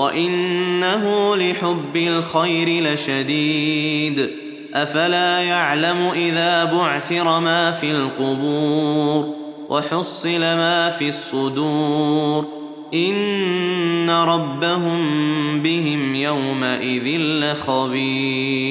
وانه لحب الخير لشديد افلا يعلم اذا بعثر ما في القبور وحصل ما في الصدور ان ربهم بهم يومئذ لخبير